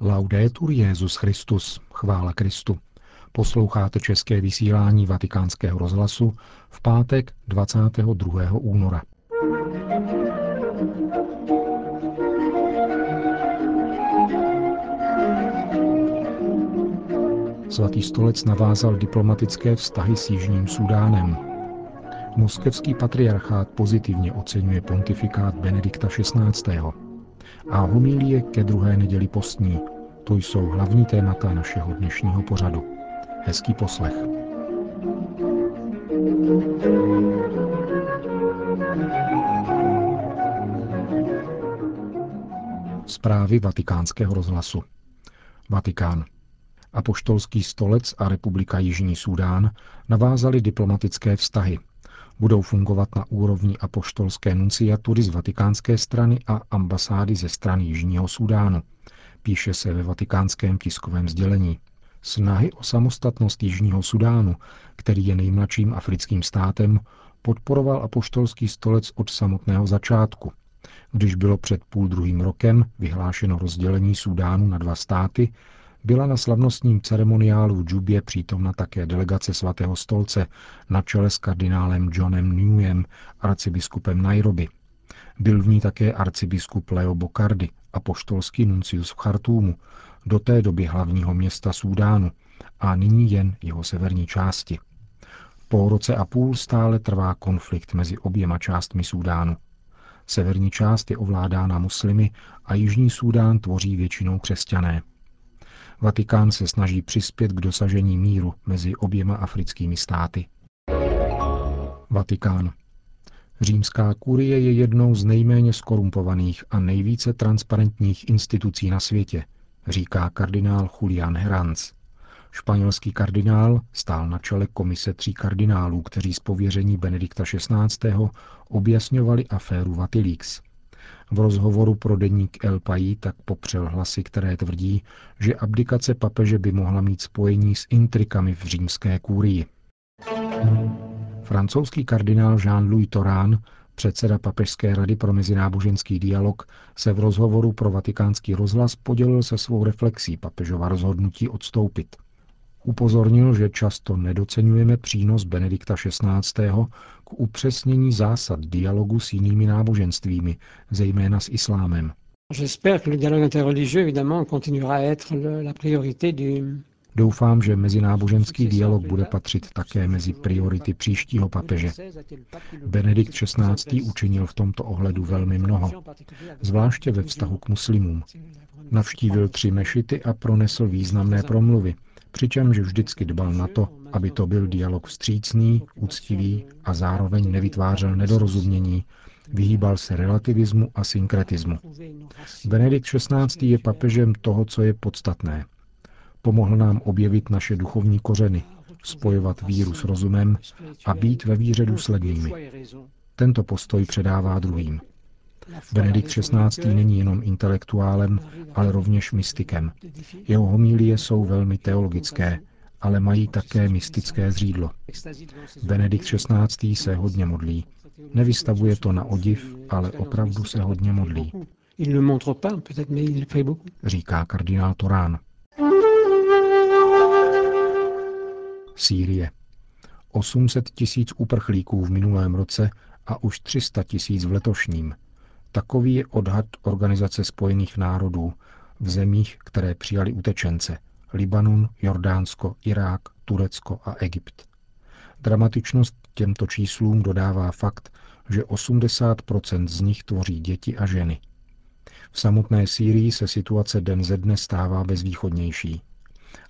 Laudetur Jezus Christus, chvála Kristu. Posloucháte české vysílání Vatikánského rozhlasu v pátek 22. února. Svatý stolec navázal diplomatické vztahy s Jižním Sudánem. Moskevský patriarchát pozitivně oceňuje pontifikát Benedikta XVI. A homílie ke druhé neděli postní. To jsou hlavní témata našeho dnešního pořadu. Hezký poslech. Zprávy vatikánského rozhlasu. Vatikán. Apoštolský stolec a Republika Jižní Súdán navázali diplomatické vztahy. Budou fungovat na úrovni apoštolské nunciatury z vatikánské strany a ambasády ze strany Jižního Súdánu. Píše se ve vatikánském tiskovém sdělení. Snahy o samostatnost Jižního Sudánu, který je nejmladším africkým státem, podporoval apoštolský stolec od samotného začátku. Když bylo před půl druhým rokem vyhlášeno rozdělení Sudánu na dva státy, byla na slavnostním ceremoniálu v Džubě přítomna také delegace svatého stolce na čele s kardinálem Johnem Newem, arcibiskupem Nairobi. Byl v ní také arcibiskup Leo Bokardy a poštolský nuncius v Chartúmu, do té doby hlavního města Súdánu a nyní jen jeho severní části. Po roce a půl stále trvá konflikt mezi oběma částmi Súdánu. Severní část je ovládána muslimy a Jižní Súdán tvoří většinou křesťané. Vatikán se snaží přispět k dosažení míru mezi oběma africkými státy. Vatikán. Římská kurie je jednou z nejméně skorumpovaných a nejvíce transparentních institucí na světě, říká kardinál Julian Herranz. Španělský kardinál stál na čele komise tří kardinálů, kteří z pověření Benedikta XVI. objasňovali aféru Vatilix. V rozhovoru pro deník El País tak popřel hlasy, které tvrdí, že abdikace papeže by mohla mít spojení s intrikami v římské kůrii. Francouzský kardinál Jean-Louis Torán, předseda Papežské rady pro mezináboženský dialog, se v rozhovoru pro vatikánský rozhlas podělil se svou reflexí papežova rozhodnutí odstoupit. Upozornil, že často nedocenujeme přínos Benedikta XVI. K upřesnění zásad dialogu s jinými náboženstvími, zejména s islámem. Doufám, že mezináboženský dialog bude patřit také mezi priority příštího papeže. Benedikt XVI. učinil v tomto ohledu velmi mnoho, zvláště ve vztahu k muslimům. Navštívil tři mešity a pronesl významné promluvy, přičemž vždycky dbal na to, aby to byl dialog vstřícný, úctivý a zároveň nevytvářel nedorozumění, vyhýbal se relativismu a synkretismu. Benedikt XVI. je papežem toho, co je podstatné. Pomohl nám objevit naše duchovní kořeny, spojovat víru s rozumem a být ve víře důslednými. Tento postoj předává druhým. Benedikt XVI. není jenom intelektuálem, ale rovněž mystikem. Jeho homílie jsou velmi teologické, ale mají také mystické zřídlo. Benedikt XVI. se hodně modlí. Nevystavuje to na odiv, ale opravdu se hodně modlí. Říká kardinál Torán. Sýrie. 800 tisíc uprchlíků v minulém roce a už 300 tisíc v letošním – Takový je odhad Organizace spojených národů v zemích, které přijali utečence. Libanon, Jordánsko, Irák, Turecko a Egypt. Dramatičnost těmto číslům dodává fakt, že 80% z nich tvoří děti a ženy. V samotné Sýrii se situace den ze dne stává bezvýchodnější.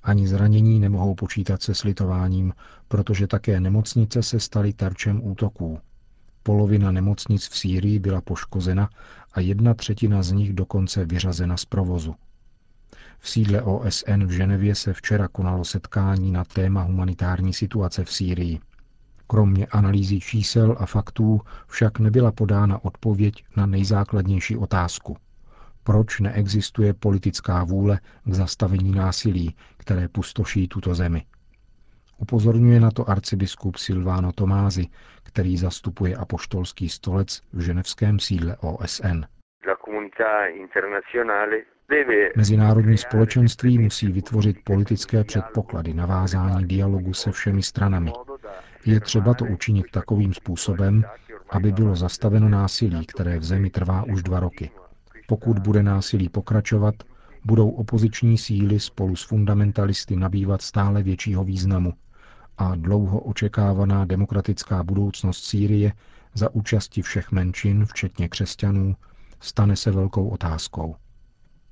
Ani zranění nemohou počítat se slitováním, protože také nemocnice se staly terčem útoků. Polovina nemocnic v Sýrii byla poškozena a jedna třetina z nich dokonce vyřazena z provozu. V sídle OSN v Ženevě se včera konalo setkání na téma humanitární situace v Sýrii. Kromě analýzy čísel a faktů však nebyla podána odpověď na nejzákladnější otázku. Proč neexistuje politická vůle k zastavení násilí, které pustoší tuto zemi? Upozorňuje na to arcibiskup Silvano Tomázy, který zastupuje apoštolský stolec v ženevském sídle OSN. Mezinárodní společenství musí vytvořit politické předpoklady navázání dialogu se všemi stranami. Je třeba to učinit takovým způsobem, aby bylo zastaveno násilí, které v zemi trvá už dva roky. Pokud bude násilí pokračovat, budou opoziční síly spolu s fundamentalisty nabývat stále většího významu a dlouho očekávaná demokratická budoucnost Sýrie za účasti všech menšin, včetně křesťanů, stane se velkou otázkou.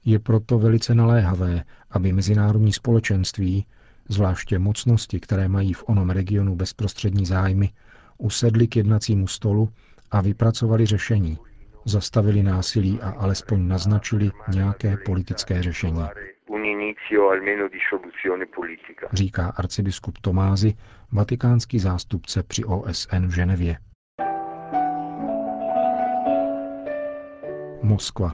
Je proto velice naléhavé, aby mezinárodní společenství, zvláště mocnosti, které mají v onom regionu bezprostřední zájmy, usedli k jednacímu stolu a vypracovali řešení, zastavili násilí a alespoň naznačili nějaké politické řešení. Říká arcibiskup Tomázy, vatikánský zástupce při OSN v Ženevě. Moskva.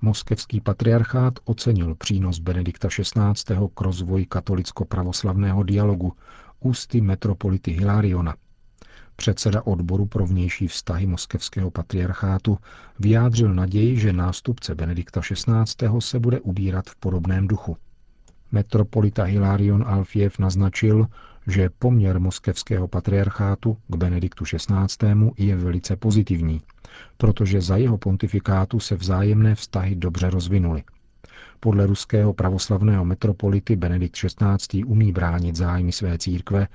Moskevský patriarchát ocenil přínos Benedikta XVI. k rozvoji katolicko-pravoslavného dialogu ústy metropolity Hilariona. Předseda odboru pro vnější vztahy moskevského patriarchátu vyjádřil naději, že nástupce Benedikta XVI. se bude ubírat v podobném duchu. Metropolita Hilarion Alfiev naznačil, že poměr moskevského patriarchátu k Benediktu XVI. je velice pozitivní, protože za jeho pontifikátu se vzájemné vztahy dobře rozvinuly. Podle ruského pravoslavného metropolity Benedikt XVI. umí bránit zájmy své církve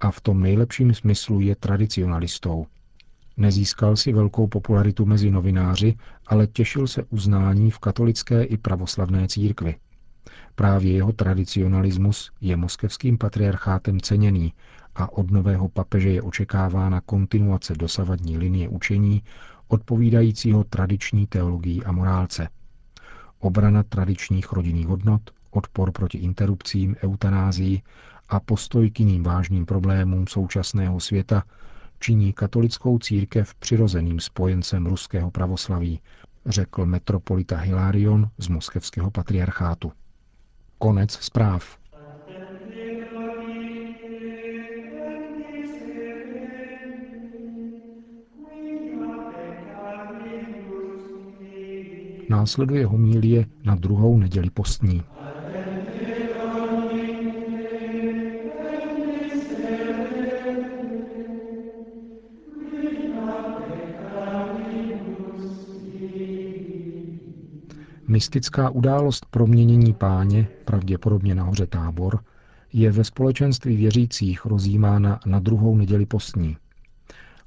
a v tom nejlepším smyslu je tradicionalistou. Nezískal si velkou popularitu mezi novináři, ale těšil se uznání v katolické i pravoslavné církvi. Právě jeho tradicionalismus je moskevským patriarchátem ceněný a od nového papeže je očekávána kontinuace dosavadní linie učení odpovídajícího tradiční teologii a morálce. Obrana tradičních rodinných hodnot, odpor proti interrupcím, eutanázii a postoj k jiným vážným problémům současného světa činí katolickou církev přirozeným spojencem ruského pravoslaví, řekl metropolita Hilarion z moskevského patriarchátu. Konec zpráv. Následuje homílie na druhou neděli postní. Mystická událost proměnění páně, pravděpodobně nahoře tábor, je ve společenství věřících rozjímána na druhou neděli postní.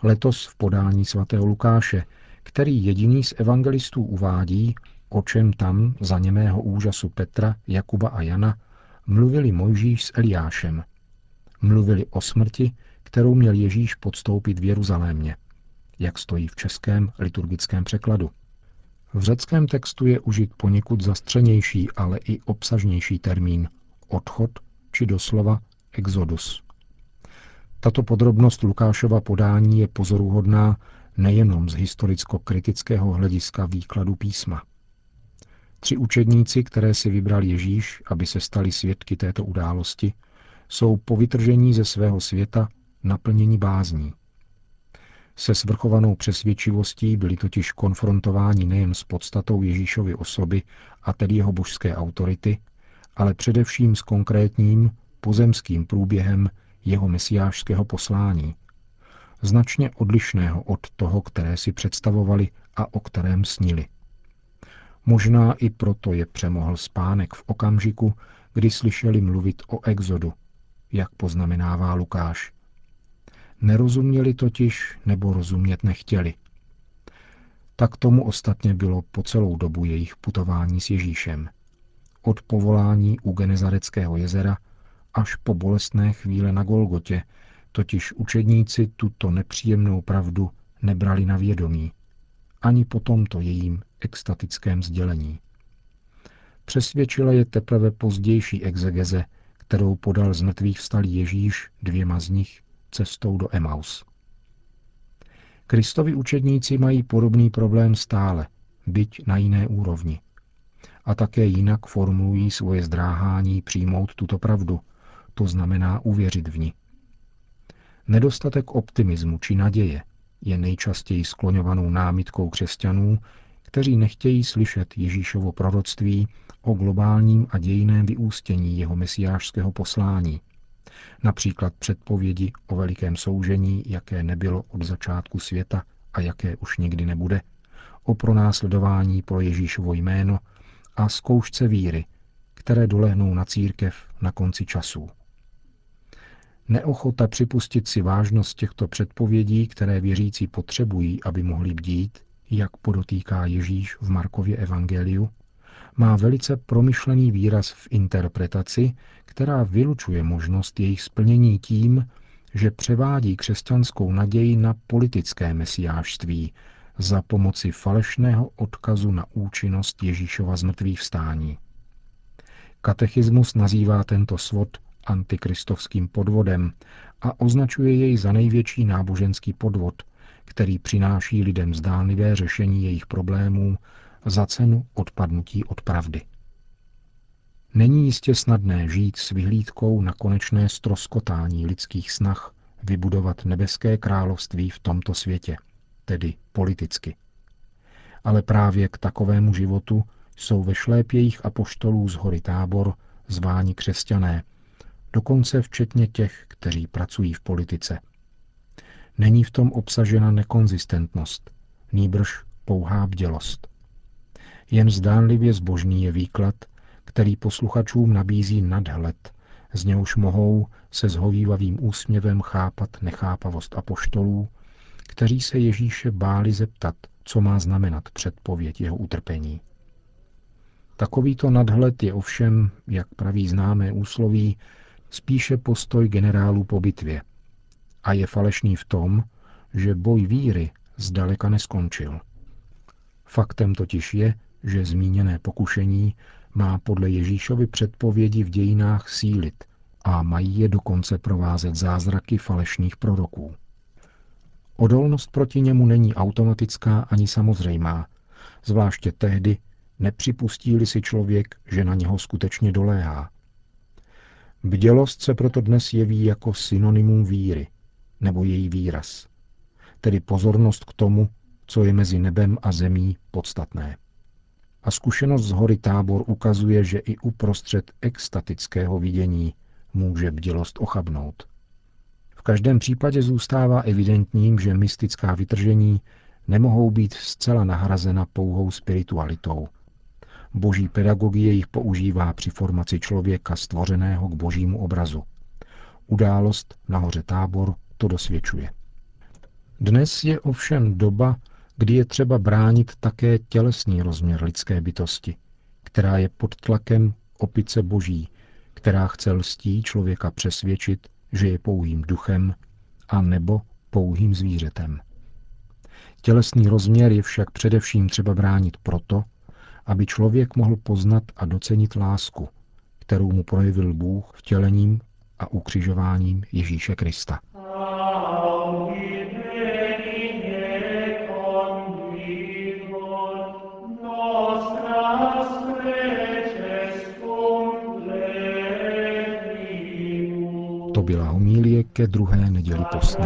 Letos v podání svatého Lukáše, který jediný z evangelistů uvádí, o čem tam za němého úžasu Petra, Jakuba a Jana mluvili Mojžíš s Eliášem. Mluvili o smrti, kterou měl Ježíš podstoupit v Jeruzalémě, jak stojí v českém liturgickém překladu. V řeckém textu je užit poněkud zastřenější, ale i obsažnější termín odchod či doslova exodus. Tato podrobnost Lukášova podání je pozoruhodná nejenom z historicko-kritického hlediska výkladu písma. Tři učedníci, které si vybral Ježíš, aby se stali svědky této události, jsou po vytržení ze svého světa naplněni bázní. Se svrchovanou přesvědčivostí byli totiž konfrontováni nejen s podstatou Ježíšovy osoby a tedy jeho božské autority, ale především s konkrétním pozemským průběhem jeho mesiářského poslání, značně odlišného od toho, které si představovali a o kterém snili. Možná i proto je přemohl spánek v okamžiku, kdy slyšeli mluvit o exodu, jak poznamenává Lukáš. Nerozuměli totiž nebo rozumět nechtěli. Tak tomu ostatně bylo po celou dobu jejich putování s Ježíšem. Od povolání u Genezareckého jezera až po bolestné chvíle na Golgotě, totiž učedníci tuto nepříjemnou pravdu nebrali na vědomí, ani po tomto jejím extatickém sdělení. Přesvědčila je teprve pozdější exegeze, kterou podal z mrtvých vstalý Ježíš dvěma z nich cestou do Emaus. Kristovi učedníci mají podobný problém stále, byť na jiné úrovni. A také jinak formulují svoje zdráhání přijmout tuto pravdu, to znamená uvěřit v ní. Nedostatek optimismu či naděje je nejčastěji skloňovanou námitkou křesťanů, kteří nechtějí slyšet Ježíšovo proroctví o globálním a dějiném vyústění jeho mesiářského poslání. Například předpovědi o velikém soužení, jaké nebylo od začátku světa a jaké už nikdy nebude, o pronásledování pro Ježíšovo jméno a zkoušce víry, které dolehnou na církev na konci časů. Neochota připustit si vážnost těchto předpovědí, které věřící potřebují, aby mohli bdít, jak podotýká Ježíš v Markově evangeliu, má velice promyšlený výraz v interpretaci, která vylučuje možnost jejich splnění tím, že převádí křesťanskou naději na politické mesiářství za pomoci falešného odkazu na účinnost Ježíšova zmrtvých vstání. Katechismus nazývá tento svod antikristovským podvodem a označuje jej za největší náboženský podvod, který přináší lidem zdánlivé řešení jejich problémů za cenu odpadnutí od pravdy. Není jistě snadné žít s vyhlídkou na konečné stroskotání lidských snah vybudovat nebeské království v tomto světě, tedy politicky. Ale právě k takovému životu jsou ve šlépějích apoštolů z hory tábor zváni křesťané, dokonce včetně těch, kteří pracují v politice. Není v tom obsažena nekonzistentnost, nýbrž pouhá bdělost. Jen zdánlivě zbožný je výklad, který posluchačům nabízí nadhled, z něhož mohou se zhovývavým úsměvem chápat nechápavost apoštolů, kteří se Ježíše báli zeptat, co má znamenat předpověď jeho utrpení. Takovýto nadhled je ovšem, jak praví známé úsloví, spíše postoj generálů po bitvě. A je falešný v tom, že boj víry zdaleka neskončil. Faktem totiž je, že zmíněné pokušení má podle Ježíšovy předpovědi v dějinách sílit a mají je dokonce provázet zázraky falešných proroků. Odolnost proti němu není automatická ani samozřejmá, zvláště tehdy, nepřipustí-li si člověk, že na něho skutečně doléhá. Bdělost se proto dnes jeví jako synonymum víry, nebo její výraz, tedy pozornost k tomu, co je mezi nebem a zemí podstatné. A zkušenost z hory tábor ukazuje, že i uprostřed extatického vidění může bdělost ochabnout. V každém případě zůstává evidentním, že mystická vytržení nemohou být zcela nahrazena pouhou spiritualitou. Boží pedagogie jich používá při formaci člověka stvořeného k božímu obrazu. Událost nahoře tábor to dosvědčuje. Dnes je ovšem doba, kdy je třeba bránit také tělesný rozměr lidské bytosti, která je pod tlakem opice boží, která chce lstí člověka přesvědčit, že je pouhým duchem a nebo pouhým zvířetem. Tělesný rozměr je však především třeba bránit proto, aby člověk mohl poznat a docenit lásku, kterou mu projevil Bůh vtělením a ukřižováním Ježíše Krista. Ke druhé neděli postní.